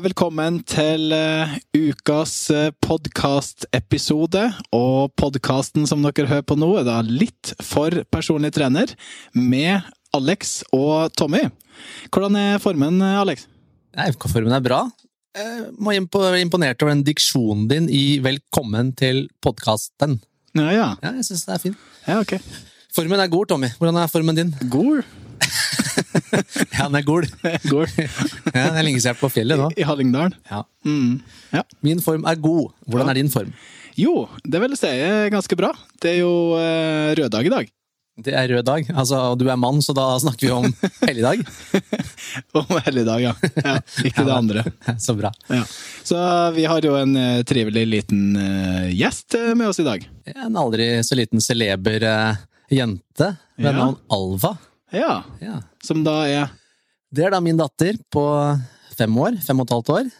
Velkommen til uh, ukas uh, podkastepisode. Og podkasten som dere hører på nå, er da Litt for personlig trener med Alex og Tommy. Hvordan er formen, Alex? Nei, Formen er bra. Jeg må imponert over den diksjonen din i 'Velkommen til podkasten'. Ja, ja. ja jeg syns det er fint. Ja, ok. Formen er god, Tommy. Hvordan er formen din? God. ja, den er gol. Gol. ja, det er lenge siden på fjellet nå. I, Hallingdalen. Ja. Mm. ja. Min form er god. Hvordan er din form? Jo, det vil si er ganske bra. Det er jo uh, rød dag i dag. Det er rød dag. Altså, du er mann, så da snakker vi om helligdag. om helligdag, ja. ja. Ikke det andre. Så bra. Ja. Så vi har jo en uh, trivelig liten uh, gjest med oss i dag. En aldri så liten celeber jente ved navn Alva. Ja. ja. Som da er Det er da min datter på fem år. Fem og et halvt år.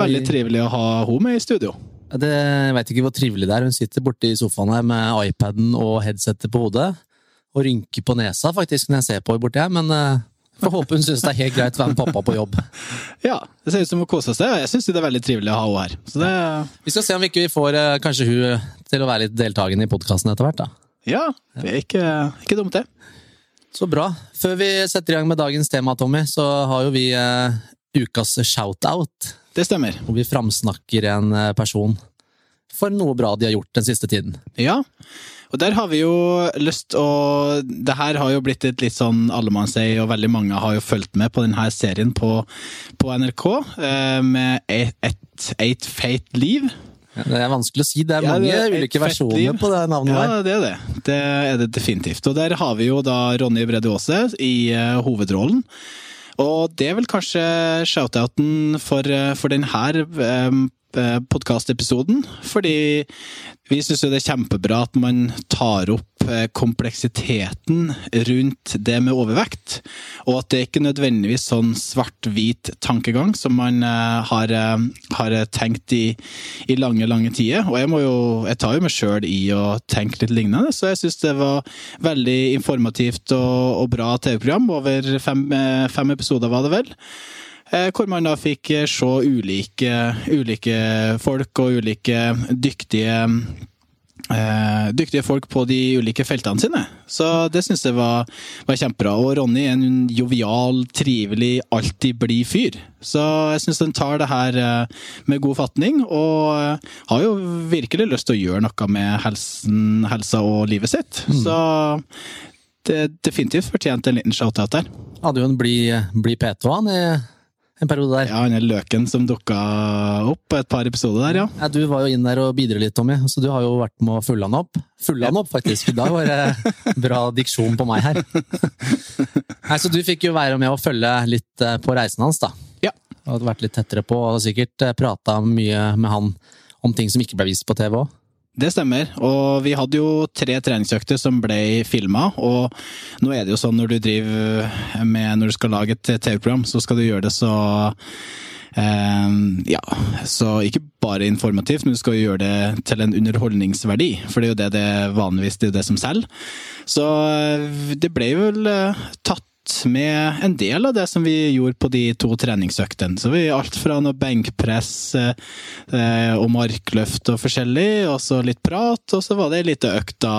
Veldig trivelig å ha henne med i studio. Det, jeg veit ikke hvor trivelig det er. Hun sitter borte i sofaen her med iPaden og headsetet på hodet. Og rynker på nesa faktisk når jeg ser på henne borti her, men uh, får håpe hun syns det er helt greit å være med pappa på jobb. Ja, det ser ut som hun koser seg. Jeg syns det er veldig trivelig å ha henne her. Det... Vi skal se om vi ikke får uh, kanskje hun til å være litt deltakende i podkasten etter hvert. da. Ja, det er ikke, ikke dumt, det. Så bra. Før vi setter i gang med dagens tema, Tommy, så har jo vi eh, ukas shout-out. Det stemmer. Hvor vi framsnakker en uh, person for noe bra de har gjort den siste tiden. Ja, og der har vi jo lyst å Det her har jo blitt et litt sånn allemannseie, og veldig mange har jo fulgt med på denne serien på, på NRK, eh, med et, et, et feit Liv. Det er vanskelig å si. Det er mange ja, det er ulike versjoner på det navnet ja, det er det. Det er det definitivt. Og der har vi jo da Ronny Brede Aase i uh, hovedrollen. Og det er vel kanskje shout-outen for, uh, for denne um, podkastepisoden, fordi vi syns jo det er kjempebra at man tar opp eh, kompleksiteten rundt det med overvekt, og at det ikke nødvendigvis sånn svart-hvit tankegang som man eh, har, eh, har tenkt i, i, lange, lange tider. Og jeg, jo, jeg tar jo meg sjøl i å tenke litt lignende, så jeg syns det var veldig informativt og, og bra TV-program. Over fem, fem episoder, var det vel. Eh, hvor man da fikk eh, se ulike, ulike folk og ulike dyktige Eh, dyktige folk på de ulike feltene sine. Så det syns jeg var, var, kjempebra. Og Ronny er en jovial, trivelig, alltid blid fyr. Så jeg syns den tar det her med god fatning, og har jo virkelig lyst til å gjøre noe med helsen, helsa og livet sitt. Mm. Så det definitivt fortjent en liten shout-out der. Hadde jo en blid bli P2 han i en periode der. Ja, han er løken som dukka opp på et par episoder der, ja. ja. Du var jo inn der og bidro litt, Tommy, så du har jo vært med å fulle han opp. Fulle han opp, faktisk. Da var det bra diksjon på meg her. Nei, Så du fikk jo være med å følge litt eh, på reisen hans, da. Ja. Og vært litt tettere på, og sikkert eh, prata mye med han om ting som ikke ble vist på TV òg. Det stemmer, og vi hadde jo tre treningsøkter som ble filma. Og nå er det jo sånn når du driver med Når du skal lage et TV-program, så skal du gjøre det så eh, Ja, så ikke bare informativt, men du skal jo gjøre det til en underholdningsverdi. For det er jo det det vanligvis det er det som selger. Så eh, det ble vel eh, med en del av det som vi gjorde på de to treningsøktene. Så vi alt fra noe benkpress eh, og markløft og forskjellig, og så litt prat, og så var det ei lita økt da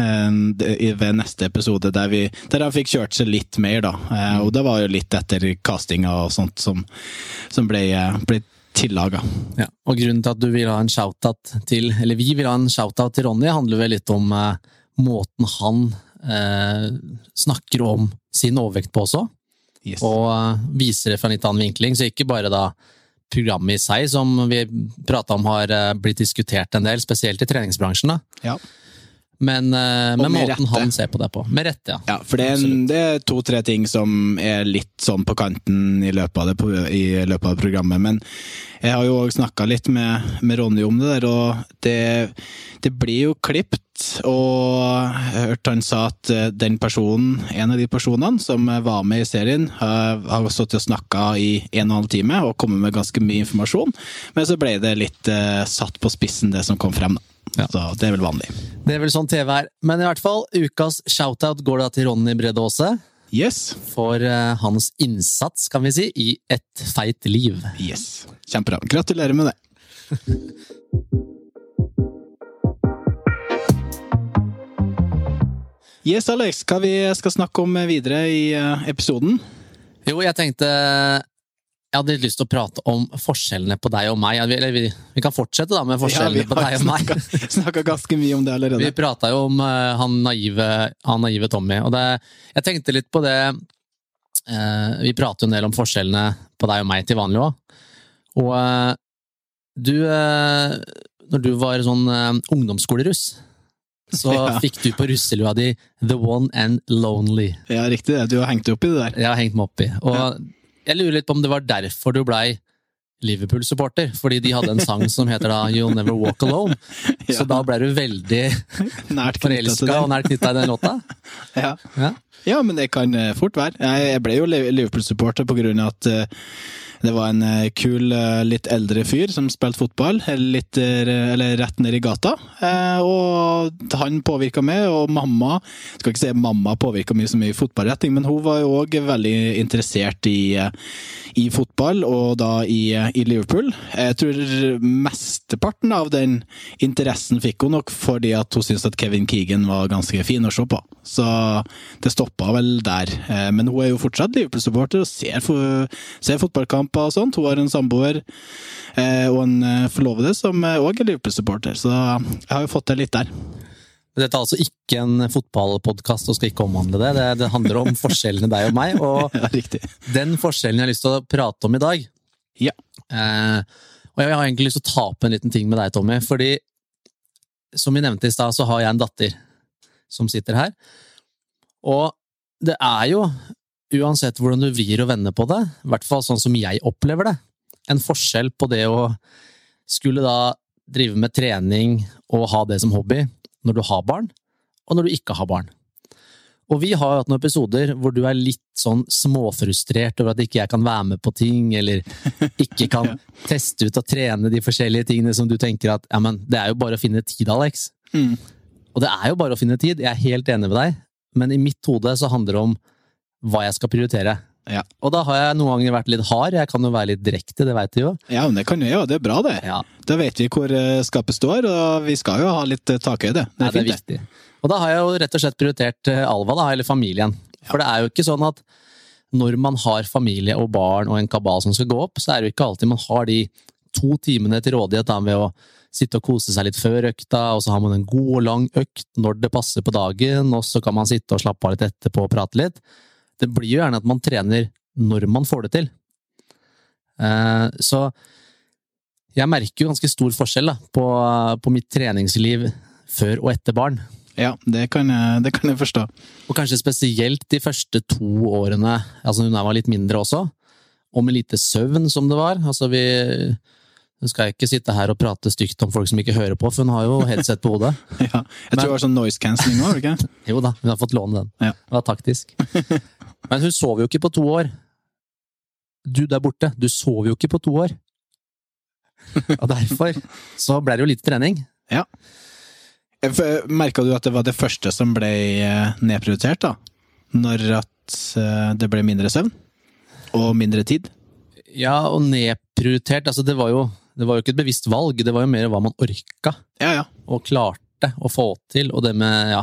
eh, ved neste episode der, vi, der han fikk kjørt seg litt mer, da. Eh, og det var jo litt etter castinga og sånt som, som ble, ble tillaga. Ja, og grunnen til at du vil ha en shout-out til, eller vi vil ha en shout-out til Ronny, handler vel litt om eh, måten han eh, snakker om sin overvekt på også. Yes. Og eh, viser det fra en litt annen vinkling. Så ikke bare da programmet i seg, som vi prata om har eh, blitt diskutert en del, spesielt i treningsbransjen. da. Ja. Men, uh, men måten rette. han ser på det på. Med rette, ja. ja for det er, det er to-tre ting som er litt sånn på kanten i løpet av, det, i løpet av programmet. Men jeg har jo òg snakka litt med, med, Ronny om det der, og det, det blir jo klipt. Og jeg hørte han sa at eh, den personen, en av de personene som var med i serien, har, har stått og snakka i en og en halv time og kommet med ganske mye informasjon. Men så ble det litt uh, satt på spissen, det som kom frem. da. Ja. Så det er vel vanlig. Det er vel sånn TV er. Men i hvert fall, ukas shoutout går da til Ronny Brede Aase. Yes. for eh, hans innsats, kan vi si, i Et feit liv. Yes. Kjempebra. Gratulerer med det. Yes, Alex. Hva vi skal snakke om videre i eh, episoden? Jo, jeg tenkte Jeg hadde litt lyst til å prate om forskjellene på deg og meg. Eller vi, vi kan fortsette da med forskjellene på deg og meg. Vi snakka ganske mye om det allerede. Vi prata jo om uh, han, naive, han, naive, Tommy, og det, jeg tenkte litt på det uh, Vi prater jo en del om forskjellene på deg og meg til vanlig òg. Og uh, du Når du var sånn ungdomsskoleruss så ja. fikk du på russelua di The One and Lonely. Ja, riktig. Du har hengt deg opp i det der. Jeg har hengt meg opp i. Og ja. Jeg lurer litt på om det var derfor du blei Liverpool-supporter, fordi de hadde en sang som heter da You'll Never Walk Alone. Ja. Så da ble du veldig forelska og nært knytta i den låta? Ja. ja. ja. men det kan eh, fort være. Jeg ble jo Liverpool-supporter på grunn av at eh, det var en eh, kul, eh, litt eldre fyr som spilte fotball, litt, eh, eller rett ned i gata. Og han påvirka meg, og mamma Skal ikke si mamma påvirka mye så mye i fotballretting, men hun var jo òg veldig interessert i, i, fotball, og da i, i, Liverpool. Jeg tror mesteparten av den interessen fikk hun nok fordi at hun syntes at Kevin Keegan var ganske fin å se på. Så det stoppa vel der. Men hun er jo fortsatt Liverpool-supporter og ser, ser fotballkamp kamper og sånt. Hun har en samboer eh, og en eh, forlovede som òg er Liverpool-supporter, så jeg har jo fått det litt der. Dette er altså ikke en fotballpodkast og skal ikke omhandle det. det. Det, handler om forskjellene deg og meg, og ja, den forskjellen jeg har lyst til å prate om i dag. Ja. Eh, og jeg har egentlig lyst til å ta opp en liten ting med deg, Tommy. fordi som vi nevnte i stad, så har jeg en datter som sitter her. Og det er jo uansett hvordan du vrir og vender på det, i hvert fall sånn som jeg opplever det, en forskjell på det å skulle da drive med trening og ha det som hobby når du har barn, og når du ikke har barn. Og vi har hatt noen episoder hvor du er litt sånn småfrustrert over at ikke jeg kan være med på ting, eller ikke kan teste ut og trene de forskjellige tingene som du tenker at ja, men det er jo bare å finne tid, Alex. Mm. Og det er jo bare å finne tid, jeg er helt enig med deg, men i mitt hode så handler det om hva jeg skal prioritere. Ja. Og da har jeg noen ganger vært litt hard, jeg kan jo være litt direkte, det veit du jo. Ja, men det kan du jo, det er bra det. Ja. Da vet vi hvor eh, skapet står, og vi skal jo ha litt eh, takhøyde. Det er, ja, det er viktig. Og da har jeg jo rett og slett prioritert eh, Alva, da, eller familien. For det er jo ikke sånn at når man har familie og barn og en kabal som skal gå opp, så er det jo ikke alltid man har de to timene til rådighet da, ved å sitte og kose seg litt før økta, og så har man en god og lang økt når det passer på dagen, og så kan man sitte og slappe av litt etterpå og prate litt. Det blir jo gjerne at man trener når man får det til. Eh, så jeg merker jo ganske stor forskjell da, på, på, mitt treningsliv før og etter barn. Ja, det kan, jeg, det kan, jeg, forstå. Og kanskje spesielt de første to årene, altså når jeg var litt mindre også, og med lite søvn som det var. Altså vi nå skal ikke sitte her og prate stygt om folk som ikke hører på, for hun har jo headset på hodet. ja, jeg tror det var sånn noise cancelling òg, ikke Jo da, hun har fått låne den. Ja. Det var taktisk. Men hun sover jo ikke på to år. Du der borte, du sover jo ikke på to år. Og derfor så ble det jo litt trening. Ja. Merka du at det var det første som ble eh, nedprioritert, da? Når at eh, det ble mindre søvn? Og mindre tid? Ja, og nedprioritert. Altså, det var jo det var jo ikke et bevisst valg, det var jo mer hva man orka ja, ja. og klarte å få til. Og det med, ja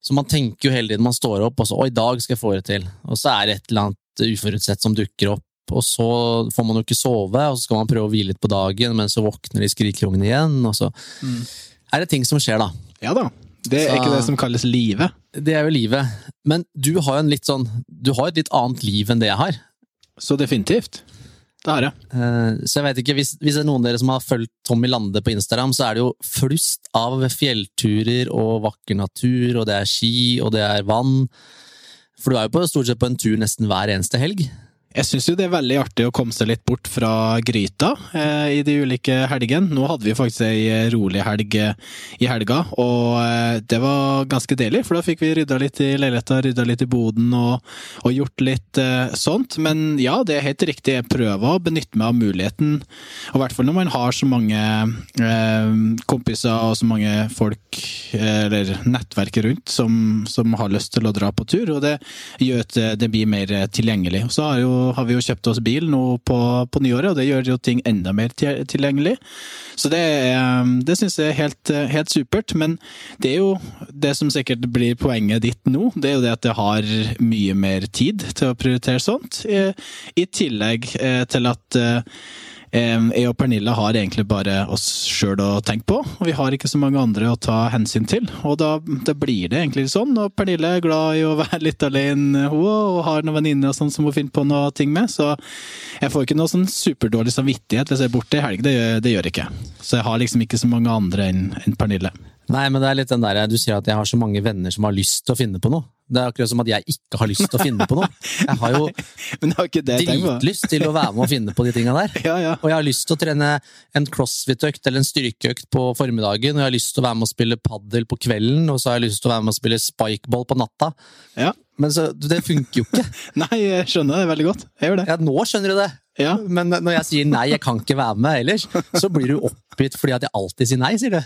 Så man tenker jo hele tiden man står opp og så 'Å, i dag skal jeg få det til'. Og så er det et eller annet uforutsett som dukker opp, og så får man jo ikke sove, og så skal man prøve å hvile litt på dagen, men så våkner de skrikeungene igjen, og så mm. er det ting som skjer, da. Ja da. Det er så, ikke det som kalles livet. Det er jo livet. Men du har jo en litt sånn Du har et litt annet liv enn det jeg har. Så definitivt. Det har jeg. Eh, så jeg vet ikke, hvis, hvis, det er noen av dere som har fulgt Tommy Lande på Instagram, så er det jo flust av fjellturer og vakker natur, og det er ski, og det er vann. For du er jo på, stort sett på en tur nesten hver eneste helg. Jeg syns jo det er veldig artig å komme seg litt bort fra gryta eh, i de ulike helgene. Nå hadde vi faktisk ei eh, rolig helg eh, i helga, og eh, det var ganske deilig. For da fikk vi rydda litt i leiligheta, rydda litt i boden og, og gjort litt eh, sånt. Men ja, det er helt riktig. Jeg prøver å benytte meg av muligheten, og i hvert fall når man har så mange eh, kompiser og så mange folk, eller nettverk rundt, som, som, har lyst til å dra på tur. Og det gjør at det blir mer tilgjengelig. Og så har jo har vi jo kjøpt oss bil nå på, på nyåret, og det gjør jo ting enda mer tilgjengelig. Så det, det syns jeg er helt, helt, supert. Men det er jo det som sikkert blir poenget ditt nå, det er jo det at jeg har mye mer tid til å prioritere sånt. I, i tillegg eh, til at eh, jeg og Pernille har egentlig bare oss sjøl å tenke på, og vi har ikke så mange andre å ta hensyn til. Og da, da blir det egentlig sånn, og Pernille er glad i å være litt alene, og har noen venninner sånn som hun finner på noe ting med, så jeg får ikke noe sånn superdårlig samvittighet hvis jeg er borte i helg, det, det, gjør ikke. Så jeg har liksom ikke så mange andre enn en Pernille. Nei, men det er litt den der, du sier at jeg har så mange venner som har lyst til å finne på noe. Det er akkurat som at jeg ikke har lyst til å finne på noe. Jeg har jo dritlyst til å være med og finne på de tinga der. Ja, ja. Og jeg har lyst til å trene en crossfit-økt eller en styrkeøkt på formiddagen, og jeg har lyst til å være med og spille padel på kvelden, og så har jeg lyst til å være med og spille spikeball på natta. Ja. Men så, det funker jo ikke. nei, jeg skjønner det veldig godt. Jeg gjør det. Ja, nå skjønner du det. Ja. Men når jeg sier nei, jeg kan ikke være med ellers, så blir du oppgitt fordi at jeg alltid sier nei, sier du.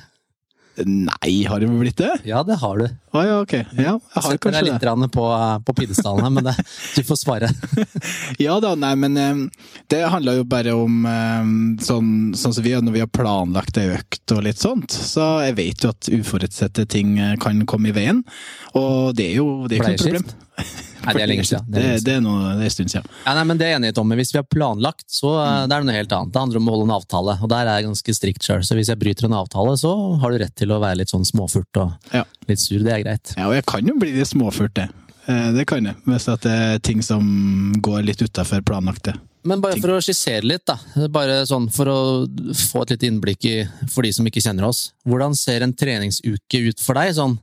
Nei, har det blitt det? Ja, det har du. Ah, ja, ok. Ja, jeg har kanskje deg litt det. på, på her, men det, du får svare. ja da, nei, men um, det handler jo bare om um, sånn, sånn som vi når vi har planlagt ei økt og litt sånt. Så jeg vet jo at uforutsette ting eh, kan komme i veien, og det er jo det er ikke noe problem. Nei, det er lenge siden. Det, det, det, er noe, det er en stund siden. Ja, nei, men det er enighet om. Hvis vi har planlagt, så eh, mm. det er det noe helt annet. Det handler om å holde en avtale, og der er jeg ganske strikt sjøl. Så hvis jeg bryter en avtale, så har du rett til å være litt sånn småfurt og ja. litt sur. Det er greit. Ja, og jeg kan jo bli litt småfurt, det. Eh, det kan jeg, hvis det er ting som går litt utafor planlagte. Men bare for å skissere litt, da. Bare sånn for å få et litt innblikk i, for de som ikke kjenner oss. Hvordan ser en treningsuke ut for deg? sånn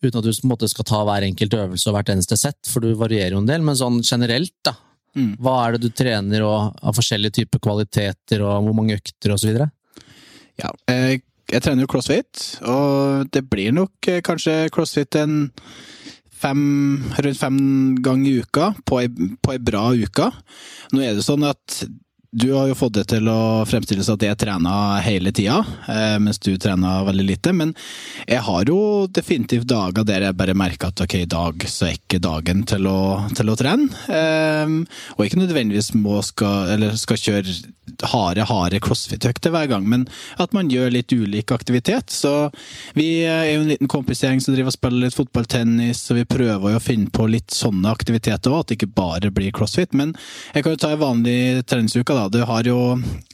Uten at du på en måte skal ta hver enkelt øvelse og hvert eneste sett, for du varierer jo en del. Men sånn generelt, da. Mm. Hva er det du trener og av forskjellige typer kvaliteter, og hvor mange økter osv.? Ja, jeg, jeg trener jo crossfit, og det blir nok eh, kanskje crossfit en fem, rundt fem ganger i uka på ei, på ei bra uke. Nå er det sånn at du har jo fått det til å fremstilles at jeg trener hele tida, eh, mens du trener veldig lite. Men jeg har jo definitivt dager der jeg bare merker at ok, i dag så er ikke dagen til å, til å trene. Um, og ikke nødvendigvis må skal, eller skal kjøre harde, harde crossfit-økter hver gang, men at man gjør litt ulik aktivitet. Så vi er jo en liten kompisgjeng som driver og spiller litt fotballtennis, og vi prøver jo å finne på litt sånne aktiviteter òg, at det ikke bare blir crossfit. Men jeg kan jo ta en vanlig treningsuke, da. Du har jo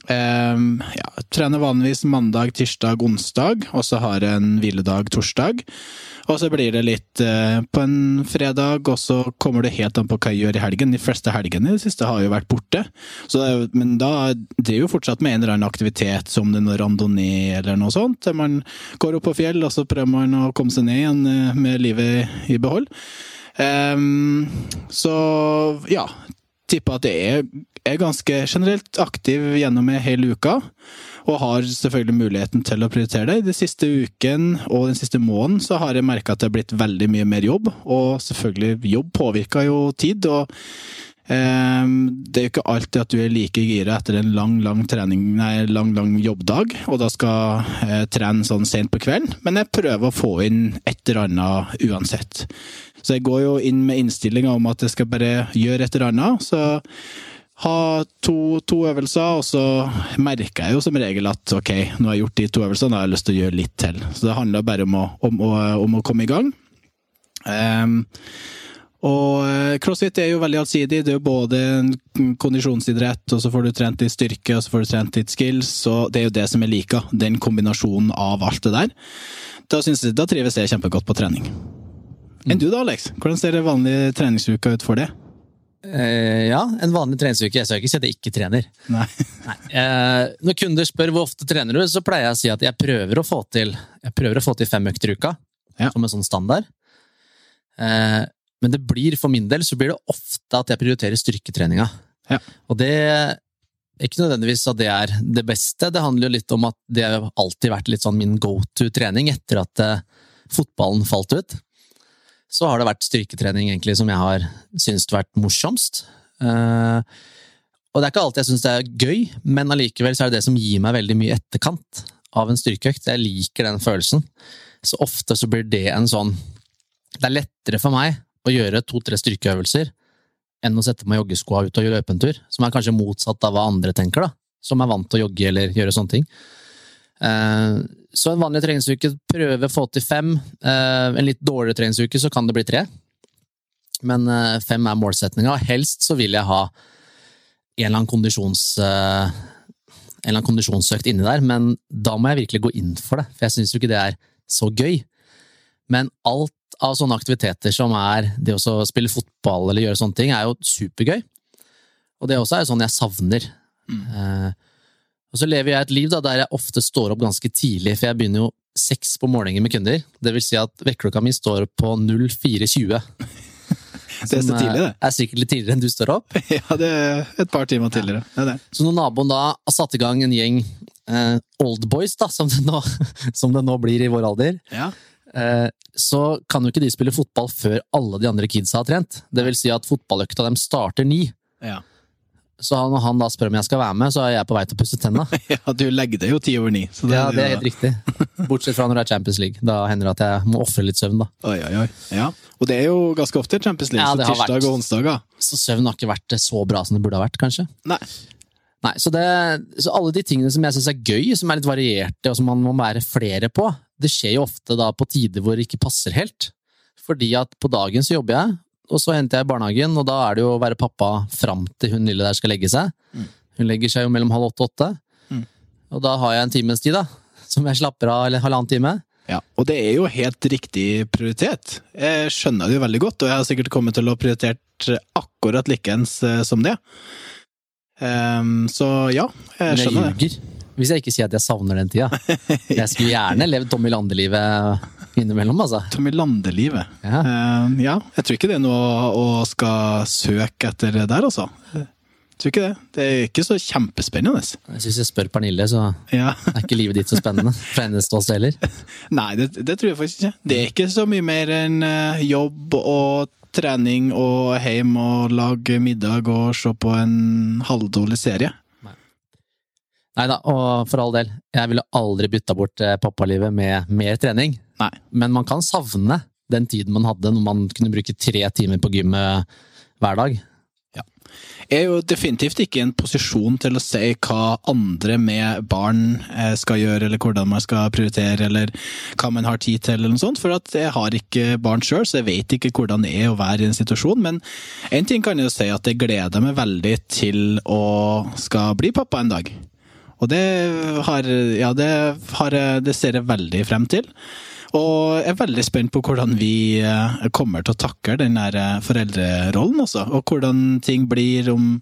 eh, ja, trener vanligvis mandag, tirsdag, onsdag, og så har du en hviledag torsdag. Og så blir det litt eh, på en fredag, og så kommer det helt an på hva jeg gjør i helgen. De fleste helgene i det siste har jo vært borte. så, men da driver jo fortsatt med en eller annen aktivitet, som det noe randonee eller noe sånt. Man går opp på fjell, og så prøver man å komme seg ned igjen eh, med livet i behold. Um, så ja, tipper at det er er ganske generelt aktiv gjennom hele uka, og har selvfølgelig muligheten til å prioritere det. I Den siste uken og den siste måneden så har jeg merka at det har blitt veldig mye mer jobb, og selvfølgelig, jobb påvirker jo tid. og eh, det er jo ikke alltid at du er like gira etter en lang, lang trening, nei, lang, lang jobbdag, og da skal eh, trene sånn sent på kvelden, men jeg prøver å få inn et eller annet uansett. Så jeg går jo inn med innstillinga om at jeg skal bare gjøre et eller annet. så ha to, to, øvelser, og så merker jeg jo som regel at ok, nå har jeg gjort de to øvelsene, da har jeg lyst til å gjøre litt til. Så det handler bare om å, om, om å komme i gang. Um, og eh, crossfit er jo veldig allsidig. Det er jo både en kondisjonsidrett, og så får du trent litt styrke, og så får du trent litt skills, og det er jo det som jeg liker. Den kombinasjonen av alt det der. Da, jeg, da trives jeg kjempegodt på trening. Enn du da, Alex? Hvordan ser det vanlige treningsuka ut for deg? Uh, ja, en vanlig treningsuke. Jeg skal ikke si at jeg ikke trener. Nei. Nei. Uh, når kunder spør hvor ofte trener du, så pleier jeg å si at jeg prøver å få til, jeg prøver å få til fem økter i uka. Ja. Som en sånn standard. Uh, men det blir for min del så blir det ofte at jeg prioriterer styrketreninga. Ja. Og det er ikke nødvendigvis at det er det beste, det handler jo litt om at det har alltid vært litt sånn min go to-trening etter at eh, fotballen falt ut. Så har det vært styrketrening egentlig som jeg har syntes vært morsomst. Eh, og det er ikke alltid jeg syns det er gøy, men allikevel så er det det som gir meg veldig mye etterkant av en styrkeøkt. Jeg liker den følelsen. Så ofte så blir det en sånn Det er lettere for meg å gjøre to-tre styrkeøvelser enn å sette meg joggeskoa ut og gjøre løpentur som er kanskje motsatt av hva andre tenker, da, som er vant til å jogge eller gjøre sånne ting. Eh, så en vanlig treningsuke prøve å få til fem. Eh, en litt dårligere treningsuke så kan det bli tre. Men eh, fem er målsetninga. Helst så vil jeg ha en eller annen kondisjons... En eller annen kondisjonsøkt inni der, men da må jeg virkelig gå inn for det, for jeg syns jo ikke det er så gøy. Men alt av sånne aktiviteter som er det å spille fotball eller gjøre sånne ting, er jo supergøy. Og det også er jo sånn jeg savner. Mm. Eh, og så lever jeg et liv da, der jeg ofte står opp ganske tidlig, for jeg begynner jo seks på morgenen med kunder. Det vil si at vekkerklokka mi står på 04.20. Det er så tidlig, det. Er sikkert litt tidligere enn du står opp. Ja, det er et par timer tidligere. Ja. Det det. Så når naboen da har satt i gang en gjeng eh, oldboys, da, som det, nå, som det, nå, blir i vår alder, ja. eh, så kan jo ikke de spille fotball før alle de andre kidsa har trent. Det vil si at fotballøkta dem starter ni. Ja. Så når han da spør om jeg skal være med, så er jeg på vei til å pusse tenna. ja, du legger deg jo ti over ni. Det ja, det er helt riktig. Bortsett fra når det er Champions League. Da hender det at jeg må ofre litt søvn, da. Oi, oi, oi. Ja, Og det er jo ganske ofte Champions League, ja, så tirsdag vært... og onsdager. Så søvn har ikke vært så bra som det burde ha vært, kanskje. Nei. Nei, så, det, så alle de tingene som jeg syns er gøy, som er litt varierte, og som man må være flere på, det skjer jo ofte da på tider hvor det ikke passer helt. Fordi at på dagen så jobber jeg, og så henter jeg i barnehagen, og da er det jo å være pappa fram til hun lille der skal legge seg. Mm. Hun legger seg jo mellom halv åtte og åtte. Mm. Og da har jeg en times tid, da, som jeg slapper av, eller halvannen time. Ja, og det er jo helt riktig prioritet. Jeg skjønner det jo veldig godt, og jeg har sikkert kommet til å prioritert akkurat likeens eh, som det. Um, så ja, jeg skjønner det. Hvis jeg ikke sier at jeg savner den tida. Jeg skulle gjerne levd Tommy Lande-livet innimellom, altså. Tommy Lande-livet. Ja. Uh, ja. Jeg tror ikke det er noe å skal søke etter der, altså. Jeg tror ikke det. Det er ikke så kjempespennende. Jeg syns jeg spør Pernille, så ja. er ikke livet ditt så spennende. Fra hennes ståsted heller. Nei, det, det, tror jeg faktisk ikke. Det er ikke så mye mer enn eh, jobb og trening og hjem og lage middag og se på en halvdårlig serie. Nei da, og for all del, jeg ville aldri bytta bort eh, pappalivet med mer trening. Nei. Men man kan savne den tiden man hadde når man kunne bruke tre timer på gymmet hver dag. Ja. Jeg er jo definitivt ikke i en posisjon til å si hva andre med barn eh, skal gjøre, eller hvordan man skal prioritere, eller hva man har tid til, eller noe sånt. For at jeg har ikke barn sjøl, så jeg vet ikke hvordan det er å være i en situasjon. Men én ting kan jeg jo si, at jeg gleder meg veldig til å skal bli pappa en dag. Og det, har, ja, det, har, det ser jeg veldig frem til. Og jeg er veldig spent på hvordan vi eh, kommer til å takle den der eh, foreldrerollen, også. Og hvordan ting blir, om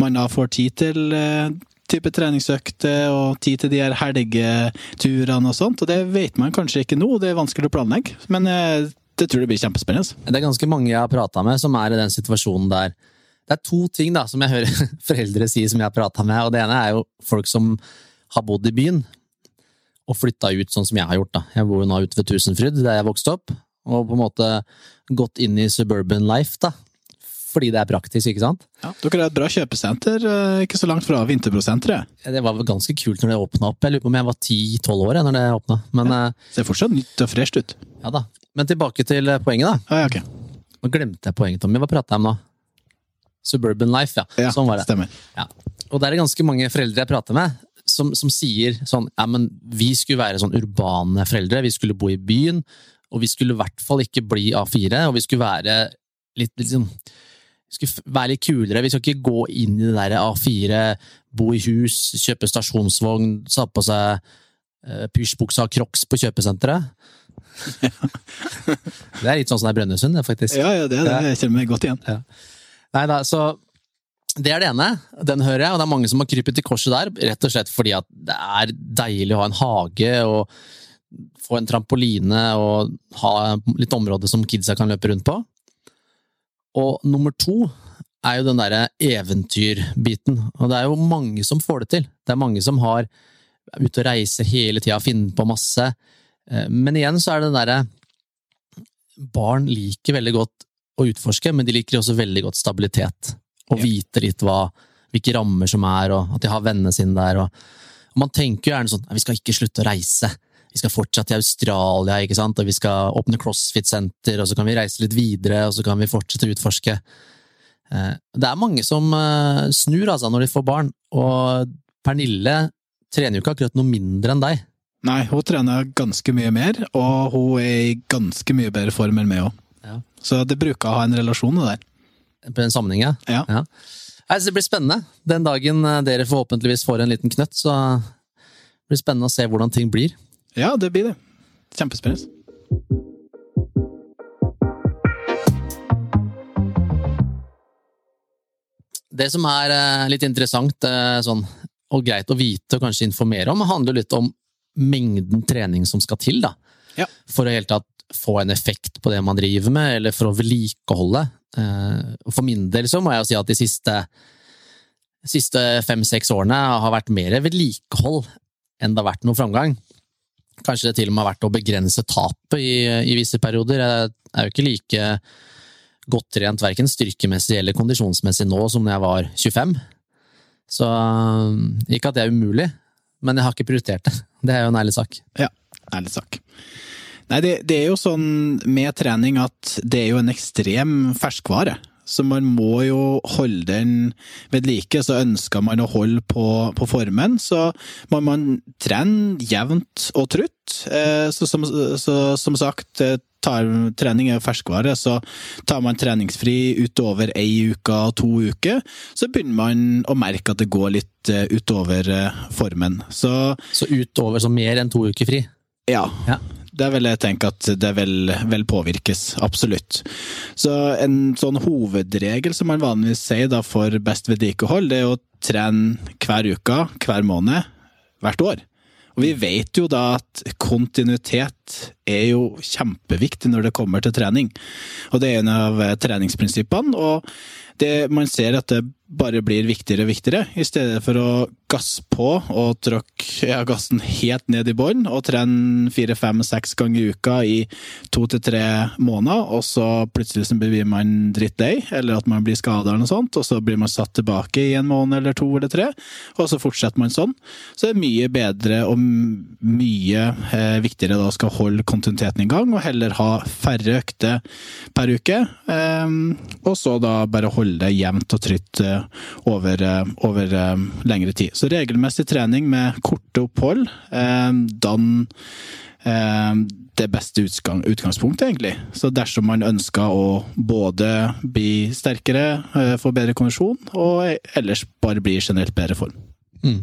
man da får tid til eh, type treningsøkter og tid til de her helgeturene og sånt. Og det vet man kanskje ikke nå, det er vanskelig å planlegge. Men det tror jeg blir kjempespennende. Det er ganske mange jeg har prata med som er i den situasjonen der det er to ting da, som jeg hører foreldre si som jeg har prata med. og Det ene er jo folk som har bodd i byen og flytta ut sånn som jeg har gjort. da. Jeg bor jo nå ute ved Tusenfryd, der jeg vokste opp, og på en måte gått inn i suburban life. da. Fordi det er praktisk, ikke sant? Ja, Dere har et bra kjøpesenter eh, ikke så langt fra Vinterbro-senteret. Ja, det var ganske kult når det åpna opp. Jeg lurer på om jeg var 10-12 år når det åpna. Men, ja, eh, Ser fortsatt nytt og fresht ut. Ja da. Men tilbake til poenget, da. Ja, ja, okay. Nå glemte jeg poenget, Tommy. Hva prata jeg om nå? Suburban Life, ja. ja sånn var det. Stemmer. Ja. Og det er det ganske mange foreldre jeg prater med, som, som, sier sånn ja, men vi skulle være sånn urbane foreldre, vi skulle bo i byen, og vi skulle i hvert fall ikke bli A4, og vi skulle være litt, vi skulle være litt kulere. Vi skal ikke gå inn i det der A4, bo i hus, kjøpe stasjonsvogn, ta på seg uh, pysjbuksa og crocs på kjøpesenteret. det er litt sånn som det er Brønnøysund, faktisk. Ja, ja, det er det. Jeg kjenner meg godt igjen. Ja. Nei da, så det er det ene. Den hører jeg, og det er mange som har krypet til korset der. Rett og slett fordi at det er deilig å ha en hage og få en trampoline og ha litt område som kidsa kan løpe rundt på. Og nummer to er jo den derre eventyrbiten. Og det er jo mange som får det til. Det er mange som har er ute og reiser hele tida, finner på masse. Eh, men igjen så er det den derre Barn liker veldig godt å utforske, men de liker også veldig godt stabilitet. Ja. vite litt hva, hvilke rammer som er, og at de har vennene sine der. Og, og man tenker jo gjerne sånn vi skal ikke slutte å reise. Vi skal fortsatt til Australia, ikke sant? og vi skal åpne CrossFit-senter, og så kan vi reise litt videre, og så kan vi fortsette å utforske. Eh, det er mange som eh, snur altså når de får barn, og Pernille trener jo ikke akkurat noe mindre enn deg. Nei, hun trener ganske mye mer, og hun er i ganske mye bedre form enn meg òg. Ja. Så det bruker å ha en relasjon det der. På den sammenhengen, ja. ja. Altså, det blir spennende. Den dagen eh, dere forhåpentligvis får en liten knøtt, så blir det spennende å se hvordan ting blir. Ja, det blir det. Kjempespennende. Det som er eh, litt interessant eh, sånn, og greit å vite og kanskje informere om, handler litt om mengden trening som skal til da, ja. for å helt tatt få en effekt på det man driver med, eller for å vedlikeholde. Eh, for min del så må jeg jo si at de siste, siste fem-seks årene har vært mer vedlikehold enn det har vært noen framgang. Kanskje det til og med har vært å begrense tapet i, i visse perioder. Jeg er jo ikke like godt trent verken styrkemessig eller kondisjonsmessig nå som da jeg var 25. Så ikke at det er umulig, men jeg har ikke prioritert det. Det er jo en ærlig sak. Ja, ærlig sak. Nei, det, det, er jo sånn med trening at det er jo en ekstrem ferskvare. Så man må jo holde den ved like. Så ønsker man å holde på, på formen, så må man trene jevnt og trutt. Eh, så som, så, som sagt, eh, tar, trening er ferskvare, så tar man treningsfri utover ei uke og to uker, så begynner man å merke at det går litt eh, utover formen. Så, så utover, så mer enn to uker fri? Ja. ja det vil jeg tenke at det vil, vil, påvirkes. Absolutt. Så en sånn hovedregel som man vanligvis sier da for best vedlikehold, det er å trene hver uke, hver måned, hvert år. Og vi vet jo da at kontinuitet er jo kjempeviktig når det kommer til trening. Og det er en av treningsprinsippene. og det, man ser at det bare blir viktigere og viktigere, i stedet for å gasse på og trykke ja, gassen helt ned i bånn og trene fire, fem, seks ganger i uka i to til tre måneder, og så plutselig så blir man drittlei, eller at man blir skada eller sånt, og så blir man satt tilbake i en måned eller to eller tre, og så fortsetter man sånn. Så det er mye bedre og mye eh, viktigere da skal holde kontinuiteten i gang, og heller ha færre økter per uke, eh, og så da bare holde det jevnt og trygt eh, over, eh, over, eh, lengre tid. Så regelmessig trening med korte opphold dann det beste utgang, utgangspunktet, egentlig. Så dersom man ønsker å både bli sterkere, få bedre kondisjon, og ellers bare bli generelt bedre form. Mm.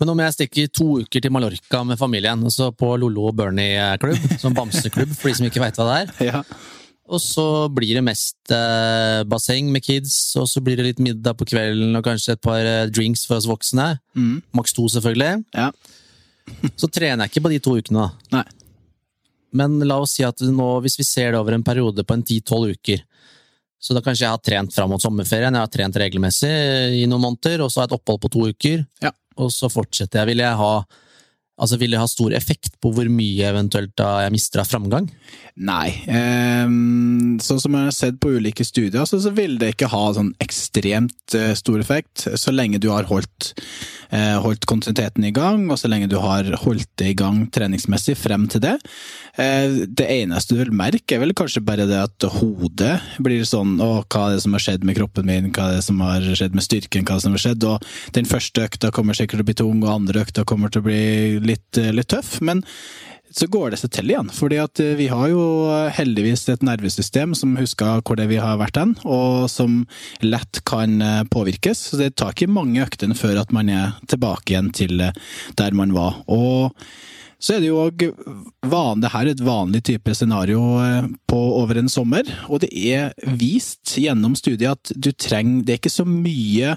Men om jeg stikker to uker til Mallorca med familien, altså på Lollo Bernie-klubb, som bamseklubb for de som ikke veit hva det er, ja. Og så blir det mest eh, basseng med kids, og så blir det litt middag på kvelden og kanskje et par eh, drinks for oss voksne. Mm. Maks to, selvfølgelig. Ja. så trener jeg ikke på de to ukene, da. Nei. Men la oss si at nå, hvis vi ser det over en periode på en ti-tolv uker, så da kanskje jeg har trent fram mot sommerferien, jeg har trent regelmessig i noen måneder, og så har jeg et opphold på to uker, ja. Og så fortsetter jeg. Vil jeg ha Altså, Vil det ha stor effekt på hvor mye eventuelt da jeg mister av framgang? Nei. Eh, sånn som jeg har sett på ulike studier, så, så vil det ikke ha sånn ekstremt eh, stor effekt, så lenge du har holdt, eh, holdt kontinuiteten i gang, og så lenge du har holdt det i gang treningsmessig frem til det. Eh, det eneste du vil merke, er vel kanskje bare det at hodet blir sånn Å, hva er det som har skjedd med kroppen min? Hva er det som har skjedd med styrken? Hva er det som har skjedd? Og den første økta kommer sikkert til å bli tung, og andre økta kommer til å bli litt, eh, litt tøff. Men så går det seg til igjen. fordi at eh, vi har jo heldigvis et nervesystem som husker hvor det vi har vært hen, og som lett kan eh, påvirkes. Så det tar ikke mange øktene før at man er tilbake igjen til der man var. Og så er det jo òg Det her er et vanlig type scenario på over en sommer, og det er vist gjennom studiet at du trenger Det er ikke så mye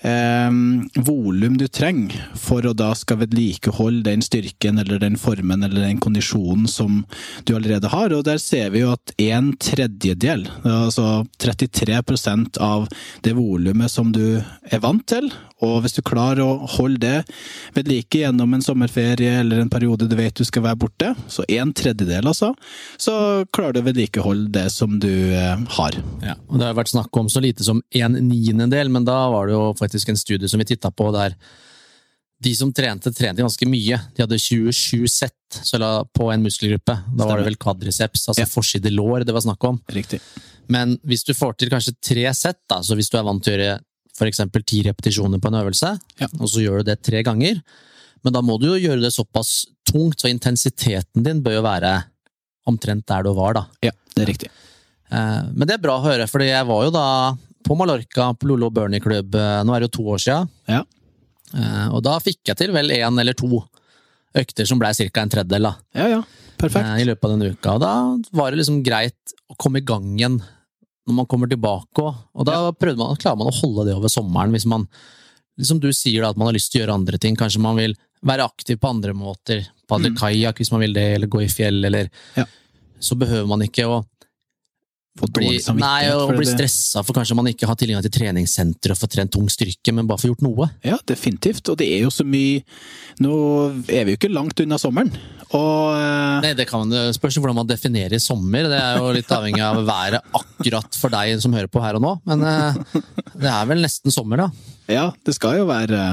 eh, volum du trenger for å da skal vedlikeholde den styrken eller den formen eller den kondisjonen som du allerede har. Og der ser vi jo at en tredjedel, altså 33% av det volumet som du er vant til, og hvis du klarer å holde det ved like gjennom en sommerferie eller en periode du vet du skal være borte, så en tredjedel altså, så klarer du å vedlikeholde det som du eh, har. Ja, og Det har vært snakk om så lite som en niendedel, men da var det jo faktisk en studie som vi titta på der de som trente, trente ganske mye. De hadde 27 sett på en muskelgruppe. Da var det vel kvadriceps, altså ja. forside lår det var snakk om. Riktig. Men hvis du får til kanskje tre sett, da, så hvis du er vant til å gjøre f.eks. ti repetisjoner på en øvelse, ja. og så gjør du det tre ganger. Men da må du jo gjøre det såpass tungt, så intensiteten din bør jo være omtrent der du var, da. Ja, det er riktig. Eh, men det er bra å høre, for jeg var jo da på Mallorca, på Lolo Bernie Club, eh, nå er det jo to år siden. Ja. Eh, og da fikk jeg til vel én eller to økter som blei ca. en tredjedel, da. Ja, ja. Perfekt. I løpet av den uka. Og da var det liksom greit å komme i gang igjen når man kommer tilbake. Og da ja. man, klarer man å holde det over sommeren, hvis man liksom du sier, da, at man har lyst til å gjøre andre ting. Kanskje man vil være aktiv på andre måter. Padle mm. kajakk hvis man vil det, eller gå i fjell, eller ja. Så behøver man ikke å bli, nei, og bli stressa for kanskje man ikke har tilgang til treningssenter og få trent tung styrke, men bare få gjort noe. Ja, definitivt. Og det er jo så mye Nå er vi jo ikke langt unna sommeren. Og eh, Nei, det kan man spørs hvordan man definerer sommer. Det er jo litt avhengig av været akkurat for deg som hører på her og nå. Men eh, det er vel nesten sommer, da. Ja, det skal jo være,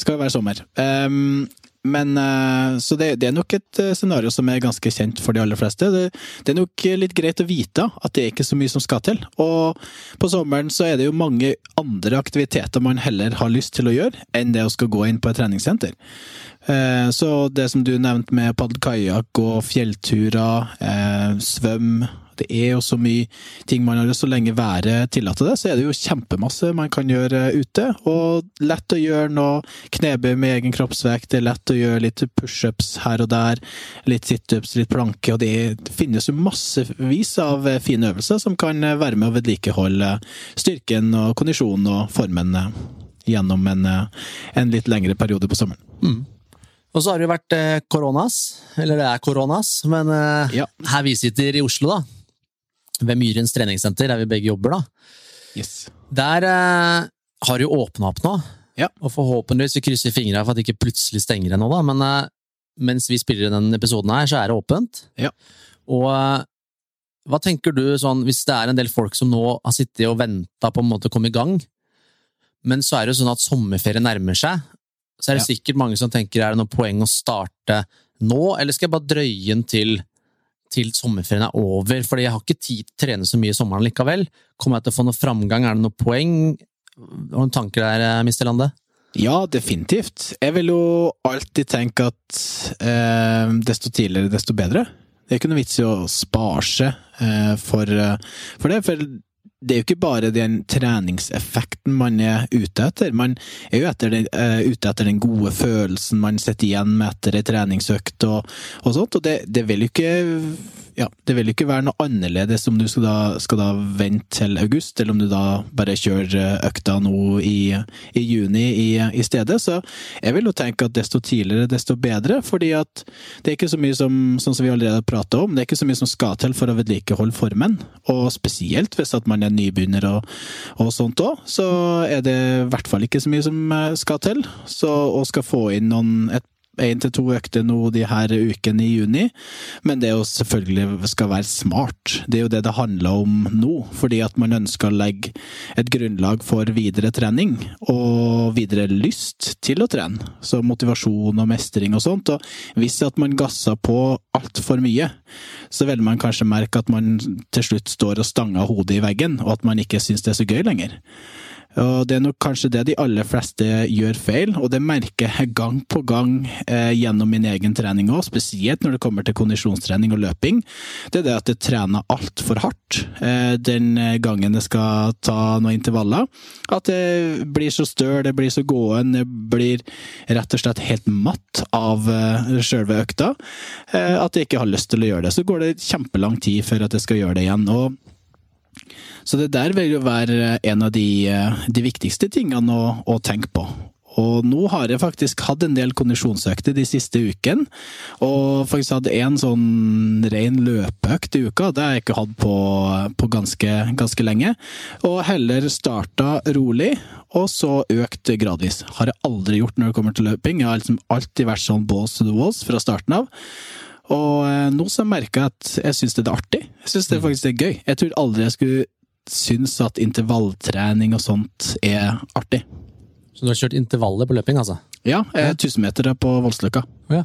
skal jo være sommer. Um, men eh, Så det, det, er nok et eh, scenario som er ganske kjent for de aller fleste. Det, det, er nok litt greit å vite at det er ikke så mye som skal til. Og på sommeren så er det jo mange andre aktiviteter man heller har lyst til å gjøre, enn det å skal gå inn på et treningssenter. Eh, så det som du nevnte med paddelkajakk og fjellturer, svøm det er jo så mye ting man har så lenge været tillater det, så er det jo kjempemasse man kan gjøre ute. Og lett å gjøre noe knebøy med egen kroppsvekt, det er lett å gjøre litt pushups her og der, litt situps, litt planke, og det finnes jo massevis av fine øvelser som kan være med å vedlikeholde styrken og kondisjonen og formen gjennom en, en litt lengre periode på sommeren. Mm. Og så har det jo vært koronas, eller det er koronas, men ja. her vi sitter i Oslo, da, ved Myrens treningssenter, der vi begge jobber, da. Yes. Der eh, har du jo åpna opp nå, ja. og forhåpentligvis vi krysser fingra for at det ikke plutselig stenger ennå, da, men eh, mens vi spiller denne episoden her, så er det åpent. Ja. Og eh, hva tenker du sånn, hvis det er en del folk som nå har sittet og venta på en måte å komme i gang, men så er det jo sånn at sommerferie nærmer seg, så er det ja. sikkert mange som tenker er det noe poeng å starte nå, eller skal jeg bare drøye den til til sommerferien er over, fordi jeg har ikke tid til å trene så mye i sommeren likevel. Kommer jeg til å få noe framgang? Er det noe poeng? Har du noen tanker der, eh, Mr. Lande? Ja, definitivt. Jeg vil jo alltid tenke at eh, desto tidligere, desto bedre. Det er ikke noe vits i å spare seg eh, for, eh, for det. For det er jo ikke bare den treningseffekten man er ute etter. Man er jo etter den, uh, ute etter den gode følelsen man sitter igjen med etter ei treningsøkt og, og, sånt. Og det, det vil jo ikke ja, det vil ikke være noe annerledes om du skal da, skal da, vente til august, eller om du da bare kjører eh, økta nå i, i juni i, i, stedet. Så jeg vil jo tenke at desto tidligere, desto bedre, fordi at det er ikke så mye som, sånn som vi allerede har prata om, det er ikke så mye som skal til for å vedlikeholde formen. Og spesielt hvis at man er nybegynner og, og sånt òg, så er det i hvert fall ikke så mye som eh, skal til. Så, og skal få inn noen, et én til to økter nå de her ukene i juni, men det jo selvfølgelig skal være smart. Det er jo det det handler om nå, fordi at man ønsker å legge et grunnlag for videre trening og videre lyst til å trene. Så motivasjon og mestring og sånt. Og hvis at man gasser på altfor mye, så vil man kanskje merke at man til slutt står og stanger hodet i veggen, og at man ikke syns det er så gøy lenger. Og Det er nok kanskje det de aller fleste gjør feil, og det merker jeg gang på gang eh, gjennom min egen trening òg, spesielt når det kommer til kondisjonstrening og løping. Det er det at jeg trener altfor hardt eh, den gangen jeg skal ta noen intervaller. At det blir så støl, det blir så gåen, jeg blir rett og slett helt matt av eh, sjølve økta. Eh, at jeg ikke har lyst til å gjøre det. Så går det kjempelang tid før at jeg skal gjøre det igjen. og Så det der vil jo være en av de, de viktigste tingene å, å tenke på. Og nå har jeg faktisk hatt en del kondisjonsøkter de siste ukene. Og faktisk hatt én sånn ren løpeøkt i uka. Det har jeg ikke hatt på, på ganske, ganske, lenge. Og heller starta rolig, og så økt gradvis. Har jeg aldri gjort når det kommer til løping. Jeg har liksom alltid vært sånn balls to the walls fra starten av. Og eh, nå så merker jeg at jeg syns det er artig. Jeg syns det faktisk er gøy. Jeg tror aldri jeg skulle synes at intervalltrening og sånt er artig. Så du har kjørt intervaller på løping, altså? Ja, er 1000-metere på Voldsløkka. Ja.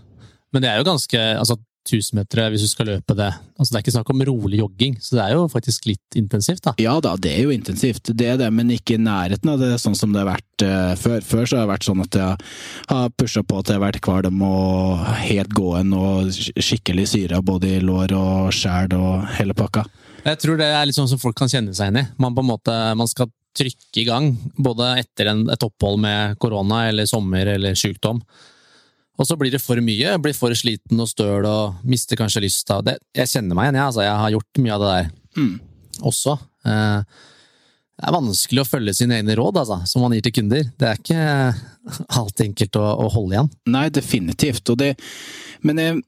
Men det er jo ganske altså 1000-metere hvis du skal løpe det altså Det er ikke snakk om rolig jogging, så det er jo faktisk litt intensivt, da? Ja da, det er jo intensivt, det er det, men ikke i nærheten av det sånn som det har vært uh, før. Før så har det vært sånn at jeg har pusha på til jeg har vært kvalm og helt gåen og skikkelig syre både i lår og skjær og hele pakka. Jeg tror det er litt sånn som folk kan kjenne seg inn i. Man på en måte, man skal trykke i gang, både etter en, et opphold med korona eller sommer eller sykdom. Og så blir det for mye, blir for sliten og støl og mister kanskje lysta. Jeg kjenner meg igjen, jeg. Altså, jeg har gjort mye av det der mm. også. Eh, det er vanskelig å følge sine egne råd, altså, som man gir til kunder. Det er ikke alltid enkelt å, å holde igjen. Nei, definitivt. Det, men jeg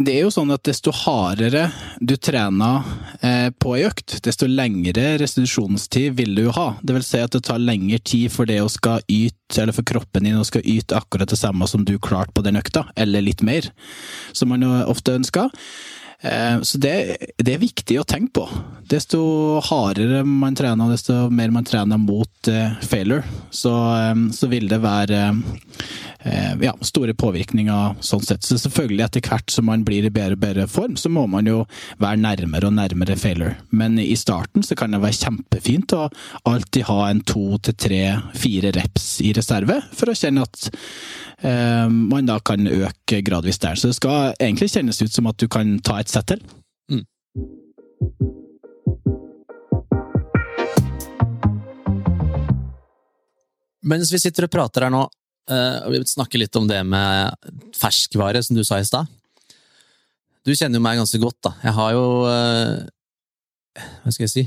det er jo sånn at desto hardere du trener eh, på ei økt, desto lengre restitusjonstid vil du jo ha. Det vil si at det tar lengre tid for det å skal yte, eller for kroppen din å skal yte akkurat det samme som du klarte på den økta, eller litt mer, som man jo ofte ønsker. Eh, så det, det, er viktig å tenke på. Desto hardere man trener, desto mer man trener mot uh, failure, så, så, vil det være ja, store påvirkninger sånn sett. Så selvfølgelig, etter hvert som man blir i bedre og bedre form, så må man jo være nærmere og nærmere failure. Men i starten så kan det være kjempefint å alltid ha en to til tre, fire reps i reserve, for å kjenne at eh, man da kan øke gradvis der. Så det skal egentlig kjennes ut som at du kan ta et sett til. Mm. Mens vi sitter og prater her nå, vi snakker litt om det med ferskvare, som du sa i stad. Du kjenner jo meg ganske godt, da. Jeg har jo uh, Hva skal jeg si?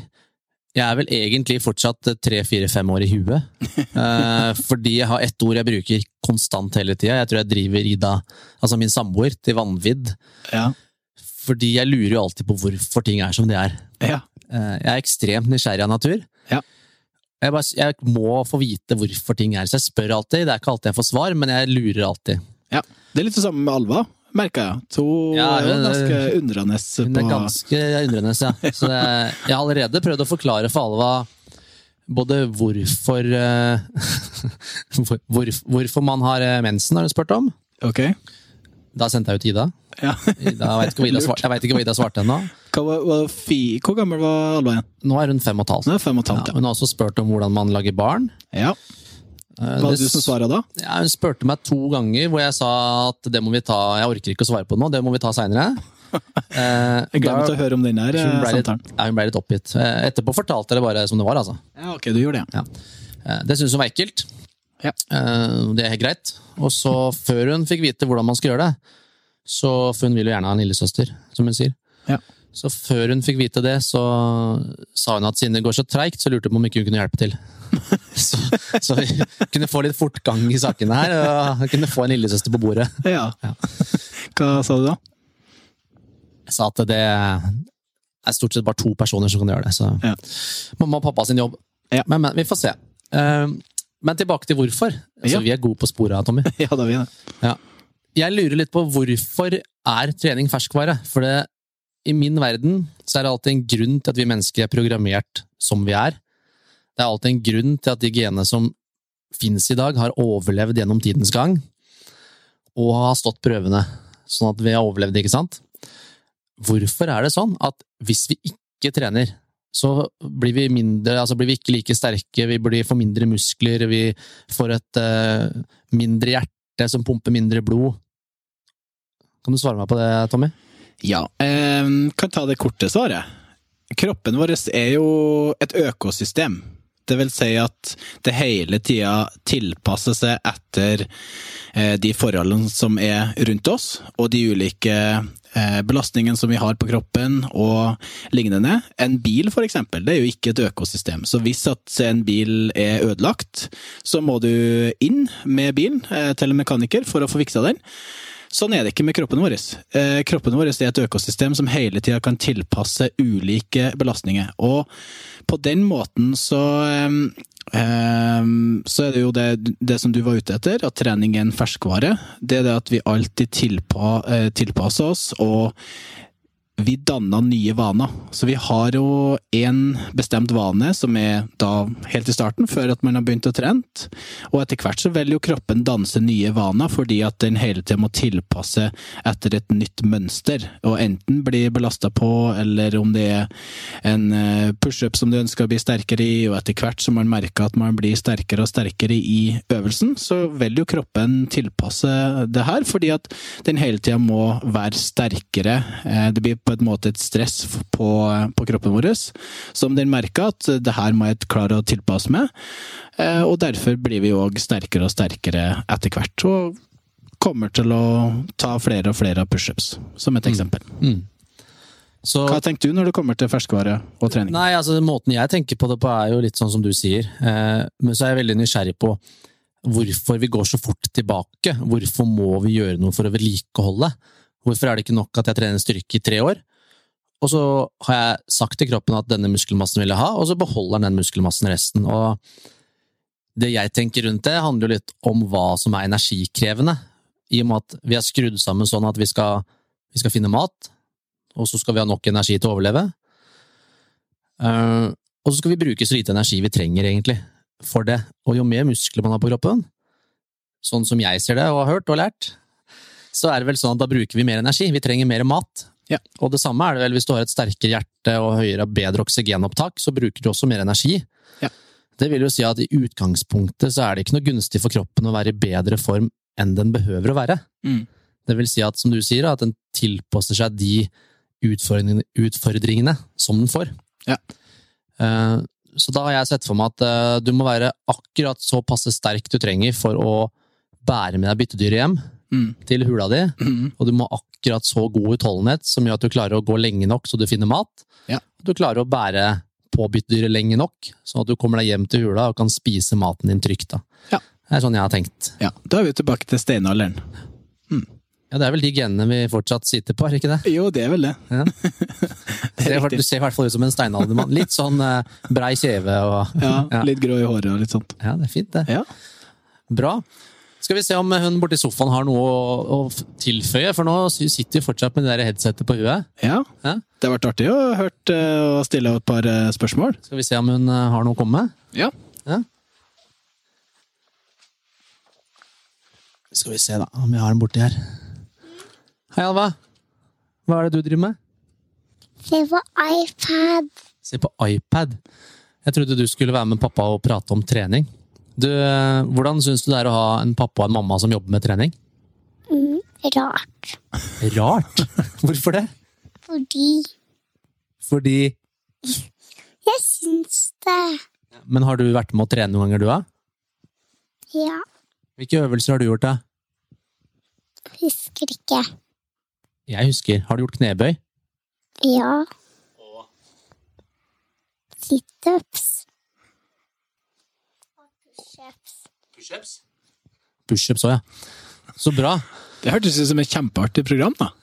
Jeg er vel egentlig fortsatt tre-fire-fem år i huet. Uh, fordi jeg har ett ord jeg bruker konstant hele tida. Jeg tror jeg driver Ida, altså min samboer, til vanvidd. Ja. Fordi jeg lurer jo alltid på hvorfor ting er som de er. Ja. Eh, jeg er ekstremt nysgjerrig av natur. Ja. Jeg, bare, jeg, må få vite hvorfor ting er. Så jeg spør alltid. Det er ikke alltid jeg får svar, men jeg lurer alltid. Ja, Det er litt det samme med Alva, merka jeg. To ja, hun, ganske undrende. På... Hun er ganske undrende, ja. Så det, jeg har allerede prøvd å forklare for Alva både hvorfor uh, hvor, hvorfor man har eh, mensen, har hun spurt om. Ok. Da sendte jeg ut Ida. Ja. Ida jeg vet ikke hva Ida svarte ennå. Hvor gammel var Alva igjen? Nå er hun fem og et halvt. Fem og et halvt ja. Hun har også spurt om hvordan man lager barn. Ja. Eh, hva var det du som svara da? Ja, hun spurte meg to ganger hvor jeg sa at det må vi ta Jeg orker ikke å svare på det nå, det må vi ta seinere. Eh, jeg gleder meg til å høre om den her hun ble, litt, ja, hun ble litt oppgitt. Eh, etterpå fortalte jeg det bare som det var. altså. Ja, ok, du gjorde det. Ja. Det syntes hun var ekkelt. Ja. Det er helt greit. Og så, før hun fikk vite hvordan man skal gjøre det, så, for hun vil jo gjerne ha en lillesøster, som hun sier. Ja. Så før hun fikk vite det, så sa hun at siden det går så treigt, så lurte hun på om ikke hun kunne hjelpe til. så, så vi kunne få litt fortgang i sakene her, og kunne få en lillesøster på bordet. Ja. ja. Hva sa du da? Jeg sa at det er stort sett bare to personer som kan gjøre det. Så ja. mamma og pappa sin jobb. Ja. Men, men, vi får se. Uh, men tilbake til hvorfor. Altså, Vi er gode på sporet, Tommy. ja, da er vi det. Ja jeg lurer litt på hvorfor er trening ferskvare? For det, i min verden så er det alltid en grunn til at vi mennesker er programmert som vi er. Det er alltid en grunn til at de genene som finnes i dag, har overlevd gjennom tidens gang, og har stått prøvene, sånn at vi har overlevd, ikke sant? Hvorfor er det sånn at hvis vi ikke trener, så blir vi mindre, altså blir vi ikke like sterke, vi blir får mindre muskler, vi får et uh, mindre hjerte som pumper mindre blod, kan du svare meg på det, Tommy? Ja, jeg kan ta det korte svaret. Kroppen vår er jo et økosystem. Det vil si at det hele tida tilpasser seg etter eh, de forholdene som er rundt oss, og de ulike eh, belastningene som vi har på kroppen og lignende. En bil, for eksempel, det er jo ikke et økosystem. Så hvis at en bil er ødelagt, så må du inn med bilen eh, til en mekaniker for å få fiksa den. Sånn er det ikke med kroppen vår. Eh, kroppen vår er et økosystem som hele tida kan tilpasse ulike belastninger. Og på den måten så eh, så er det jo det, det, som du var ute etter, at trening er en ferskvare. Det er det at vi alltid tilpa, eh, tilpasser oss og vi danna nye vaner. Så vi har jo én bestemt vane, som er da helt i starten, før at man har begynt å trene. Og etter hvert så vil jo kroppen danse nye vaner, fordi at den hele tida må tilpasse etter et nytt mønster. Og enten bli belasta på, eller om det er en eh, pushup som du ønsker å bli sterkere i, og etter hvert som man merker at man blir sterkere og sterkere i øvelsen, så vil jo kroppen tilpasse det her, fordi at den hele tida må være sterkere. Eh, det blir på en måte et stress på, på kroppen vår, som den merker at det her må jeg klare å tilpasse meg. Eh, og derfor blir vi òg sterkere og sterkere etter hvert. Og kommer til å ta flere og flere pushups, som et mm. eksempel. Mm. Så, Hva tenker du når det kommer til ferskvare og trening? Nei, altså Måten jeg tenker på det på, er jo litt sånn som du sier. Eh, men så er jeg veldig nysgjerrig på hvorfor vi går så fort tilbake. Hvorfor må vi gjøre noe for å vedlikeholde? Hvorfor er det ikke nok at jeg trener styrke i tre år, og så har jeg sagt til kroppen at denne muskelmassen vil jeg ha, og så beholder den den muskelmassen resten. Og det jeg tenker rundt det, handler jo litt om hva som er energikrevende. I og med at vi er skrudd sammen sånn at vi skal, vi skal finne mat, og så skal vi ha nok energi til å overleve. Uh, og så skal vi bruke så lite energi vi trenger, egentlig, for det. Og jo mer muskler man har på kroppen, sånn som jeg ser det og har hørt og lært, så er det vel sånn at da bruker vi mer energi. Vi trenger mer mat. Ja. Og det samme er det vel hvis du har et sterkere hjerte og høyere, bedre oksygenopptak, så bruker du også mer energi. Ja. Det vil jo si at i utgangspunktet så er det ikke noe gunstig for kroppen å være i bedre form enn den behøver å være. Mm. Det vil si at, som du sier, at den tilpasser seg de utfordringene, utfordringene som den får. Ja. Uh, så da har jeg sett for meg at uh, du må være akkurat så passe sterk du trenger for å bære med deg byttedyret hjem mm. til hula di, mm. og du må akkurat så god utholdenhet som gjør at du klarer å gå lenge nok så du finner mat. Ja. Du klarer å bære på byttedyret lenge nok, sånn at du kommer deg hjem til hula og kan spise maten din trygt. Ja. Det er sånn jeg har tenkt. Ja, Da er vi tilbake til steinalderen. Mm. Ja, Det er vel de genene vi fortsatt sitter på, er ikke det? Jo, det er vel det. Ja. det er du ser i hvert fall ut som en steinaldermann. Litt sånn uh, brei kjeve og ja, ja, litt grå i håret og litt sånt. Ja, det er fint, det. Ja. Bra. Skal vi se om hun borti sofaen har noe å, å tilføye, for nå sitter vi fortsatt med det der headsetet på huet. Ja, ja? det har vært artig å hørt eh, og stille et par eh, spørsmål. Skal vi se om hun eh, har noe å komme med? Ja. ja. Skal vi se, da, om jeg har den borti her. Hei, Alva. Hva er det du driver med? Se på iPad. Se på iPad. Jeg trodde du skulle være med pappa og prate om trening. Du, hvordan syns du det er å ha en pappa og en mamma som jobber med trening? Mm, rart. Rart? Hvorfor det? Fordi Fordi Jeg syns det. Men har du vært med å trene noen ganger, du, da? Ja. Hvilke øvelser har du gjort, da? Husker ikke. Jeg husker. Har du gjort knebøy? Ja. Situps. Pushups? Pushups òg, ja. Så bra. Det hørtes ut som et kjempeartig program, da.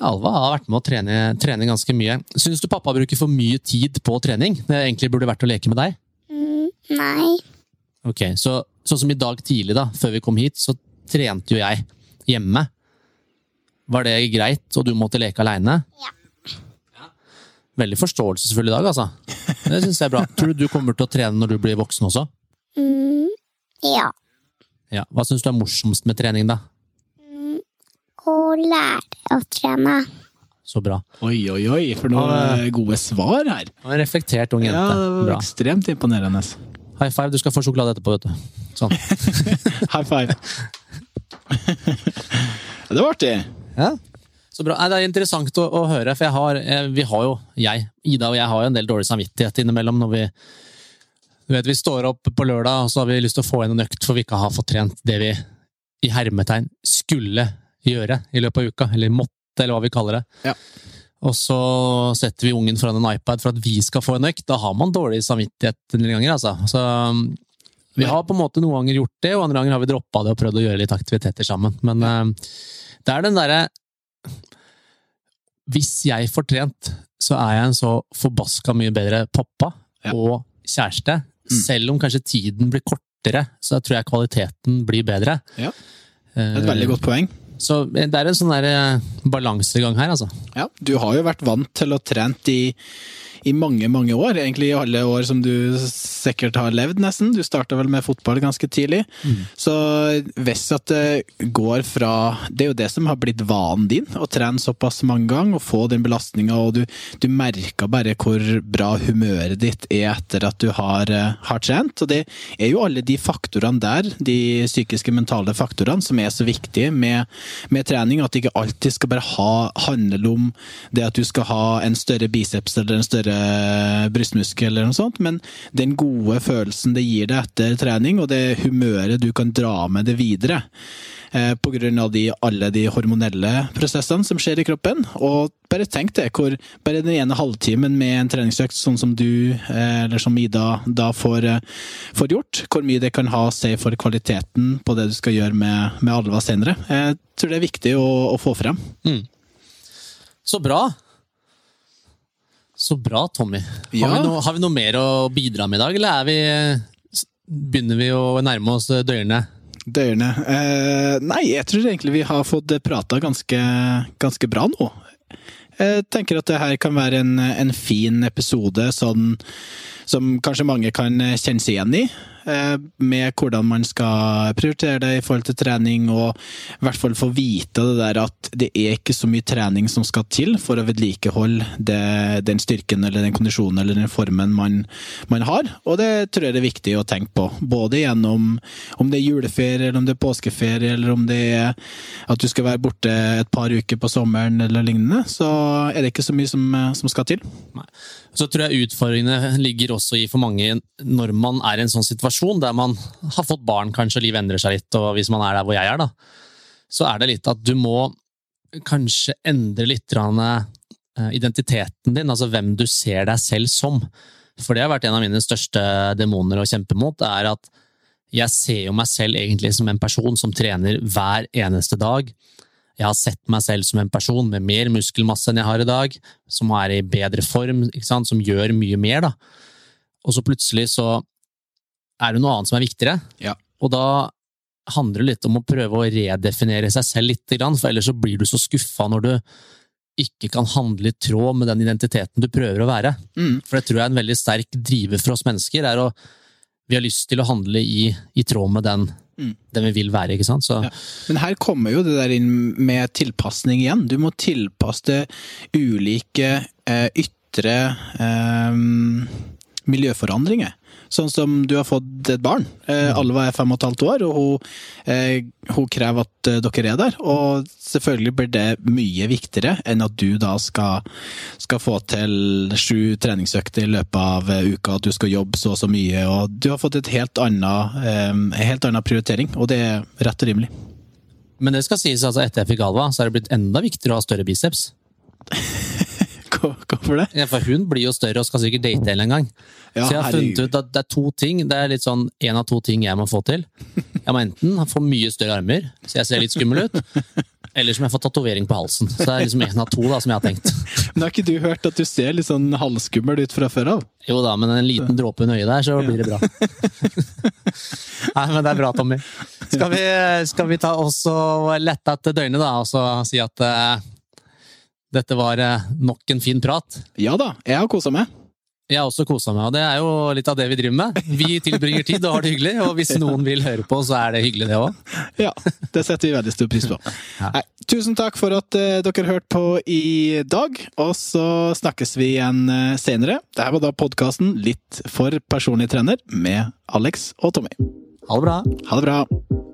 Alva har vært med å trene, trene ganske mye. Syns du pappa bruker for mye tid på trening? Det egentlig burde vært å leke med deg? Mm, nei. Ok, så Sånn som i dag tidlig, da, før vi kom hit, så trente jo jeg hjemme. Var det greit, og du måtte leke aleine? Ja. Veldig forståelsesfull i dag, altså. Det syns jeg er bra. Tror du du kommer til å trene når du blir voksen også? Mm, ja. Ja. Hva syns du er morsomst med trening, da? Mm, å lære å trene. Så bra. Oi, oi, oi, for noen gode svar her. En reflektert ung jente. Ja, det var bra. Ekstremt imponerende. High five. Du skal få sjokolade etterpå, vet du. Sånn. High five. det var artig. Ja. Så bra. Det er interessant å, å høre, for jeg har, vi har jo, jeg, Ida og jeg har jo en del dårlig samvittighet innimellom når vi Du vet, Vi står opp på lørdag og så har vi lyst til å få inn en økt for vi ikke har fått trent det vi i hermetegn skulle gjøre i løpet av uka. Eller måtte, eller hva vi kaller det. Ja. Og så setter vi ungen foran en iPad for at vi skal få en økt. Da har man dårlig samvittighet en del ganger, altså. Så um, vi har på en måte noen ganger gjort det, og andre ganger har vi droppa det og prøvd å gjøre litt aktiviteter sammen. Men uh, det er den derre Hvis jeg får trent, så er jeg en så forbaska mye bedre pappa Ja. og kjæreste. Mm. Selv om kanskje tiden blir kortere, så tror jeg kvaliteten blir bedre. Ja. Et veldig godt poeng. Så det er en sånn der eh, balansegang her, altså. Ja, du har jo vært vant til å trent i, i mange, mange år. Egentlig i alle år som du sikkert har levd, nesten. Du starta vel med fotball ganske tidlig. Så hvis at det går fra Det er jo det som har blitt vanen din, å trene såpass mange ganger og få den belastninga, og du, du merker bare hvor bra humøret ditt er etter at du har, eh, har trent. Og det er jo alle de faktorene der, de psykiske, mentale faktorene, som er så viktige med, med trening. At det ikke alltid skal bare ha, handle om det at du skal ha en større biceps eller en større brystmuskel eller noe sånt, men den gode følelsen det gir deg etter trening, og det humøret du kan dra med det videre. pga. Grunn av de, alle de hormonelle prosessene som skjer i kroppen. Og bare tenk det, hvor bare den ene halvtimen med en treningsøkt sånn som du, eh, eller som Ida, da får, eh, får gjort, hvor mye det kan ha å si for kvaliteten på det du skal gjøre med, med Alva senere. Jeg tror det er viktig å, å få frem. Så bra! Så bra, Tommy. Ja. Har, vi noe, har vi noe mer å bidra med i dag, eller er vi, begynner vi å nærme oss dørene? Dørene. Eh, nei, jeg tror egentlig vi har fått prata ganske, ganske bra nå. Jeg tenker at det her kan være en, en fin episode sånn, som kanskje mange kan kjenne seg igjen i. eh, Med hvordan man skal prioritere det i forhold til trening, og i hvert fall få vite det der at det er ikke så mye trening som skal til for å vedlikeholde det, den styrken eller den kondisjonen eller den formen man, man har. Og det tror jeg det er viktig å tenke på. Både gjennom om det er juleferie, eller om det er påskeferie, eller om det er at du skal være borte et par uker på sommeren eller lignende, så er det ikke så mye som, som skal til. Så tror jeg utfordringene ligger også i for mange når man er i en sånn situasjon der man har fått barn, kanskje, og livet endrer seg litt, og hvis man er der hvor jeg er, da, så er det litt at du må kanskje endre litt eh, identiteten din, altså hvem du ser deg selv som. For det har vært en av mine største demoner å kjempe mot, er at jeg ser jo meg selv egentlig som en person som trener hver eneste dag. Jeg har sett meg selv som en person med mer muskelmasse enn jeg har i dag, som er i bedre form, som gjør mye mer. Da. Og så plutselig så er det noe annet som er viktigere. Ja. Og da handler det litt om å prøve å redefinere seg selv litt, for ellers så blir du så skuffa når du ikke kan handle i tråd med den identiteten du prøver å være. Mm. For det tror jeg er en veldig sterk driver for oss mennesker. er å Vi har lyst til å handle i, i tråd med den, Mm. den vi vil være. ikke sant? Så, Ja. Men her kommer jo det der inn med tilpasning igjen. Du må tilpasse ulike eh, ytre eh, miljøforandringer. Sånn som du har fått et barn. Eh, Alva er fem og et halvt år, og hun, eh, hun krever at eh, dere er der. Og selvfølgelig blir det mye viktigere enn at du da skal, skal få til sju treningsøkter i løpet av eh, uka, at du skal jobbe så og så mye. Og du har fått et helt annet, eh, helt annen prioritering, og det er rett og rimelig. Men det skal sies altså etter jeg fikk Alva, så er det blitt enda viktigere å ha større biceps. Hvorfor det? Ja, for hun blir jo større og skal sikkert date en gang. Ja, så jeg har funnet ut at det er to ting. Det er litt sånn en av to ting jeg må få til. Jeg må enten få mye større armer, så jeg ser litt skummel ut, eller som jeg får tatovering på halsen. Så det er liksom en av to da, som jeg har tenkt. Men har ikke du hørt at du ser litt sånn halvskummel ut fra før av? Jo da, men en liten dråpe under øyet der, så blir det bra. Nei, men det er bra, Tommy. Skal vi, skal vi ta oss og lette etter døgnet, da, og så si at eh, dette var eh, nok en fin prat? Ja da, jeg har kosa meg. Jeg har også kosa meg, og det er jo litt av det vi driver med. Vi tilbringer tid og har det hyggelig, og hvis noen vil høre på, så er det hyggelig, det òg. Ja, det setter vi veldig stor pris på. Nei, tusen takk for at eh, dere hørte på i dag, og så snakkes vi igjen eh, senere. Dette var da podkasten Litt for personlig trener med Alex og Tommy. Ha det bra. Ha det bra!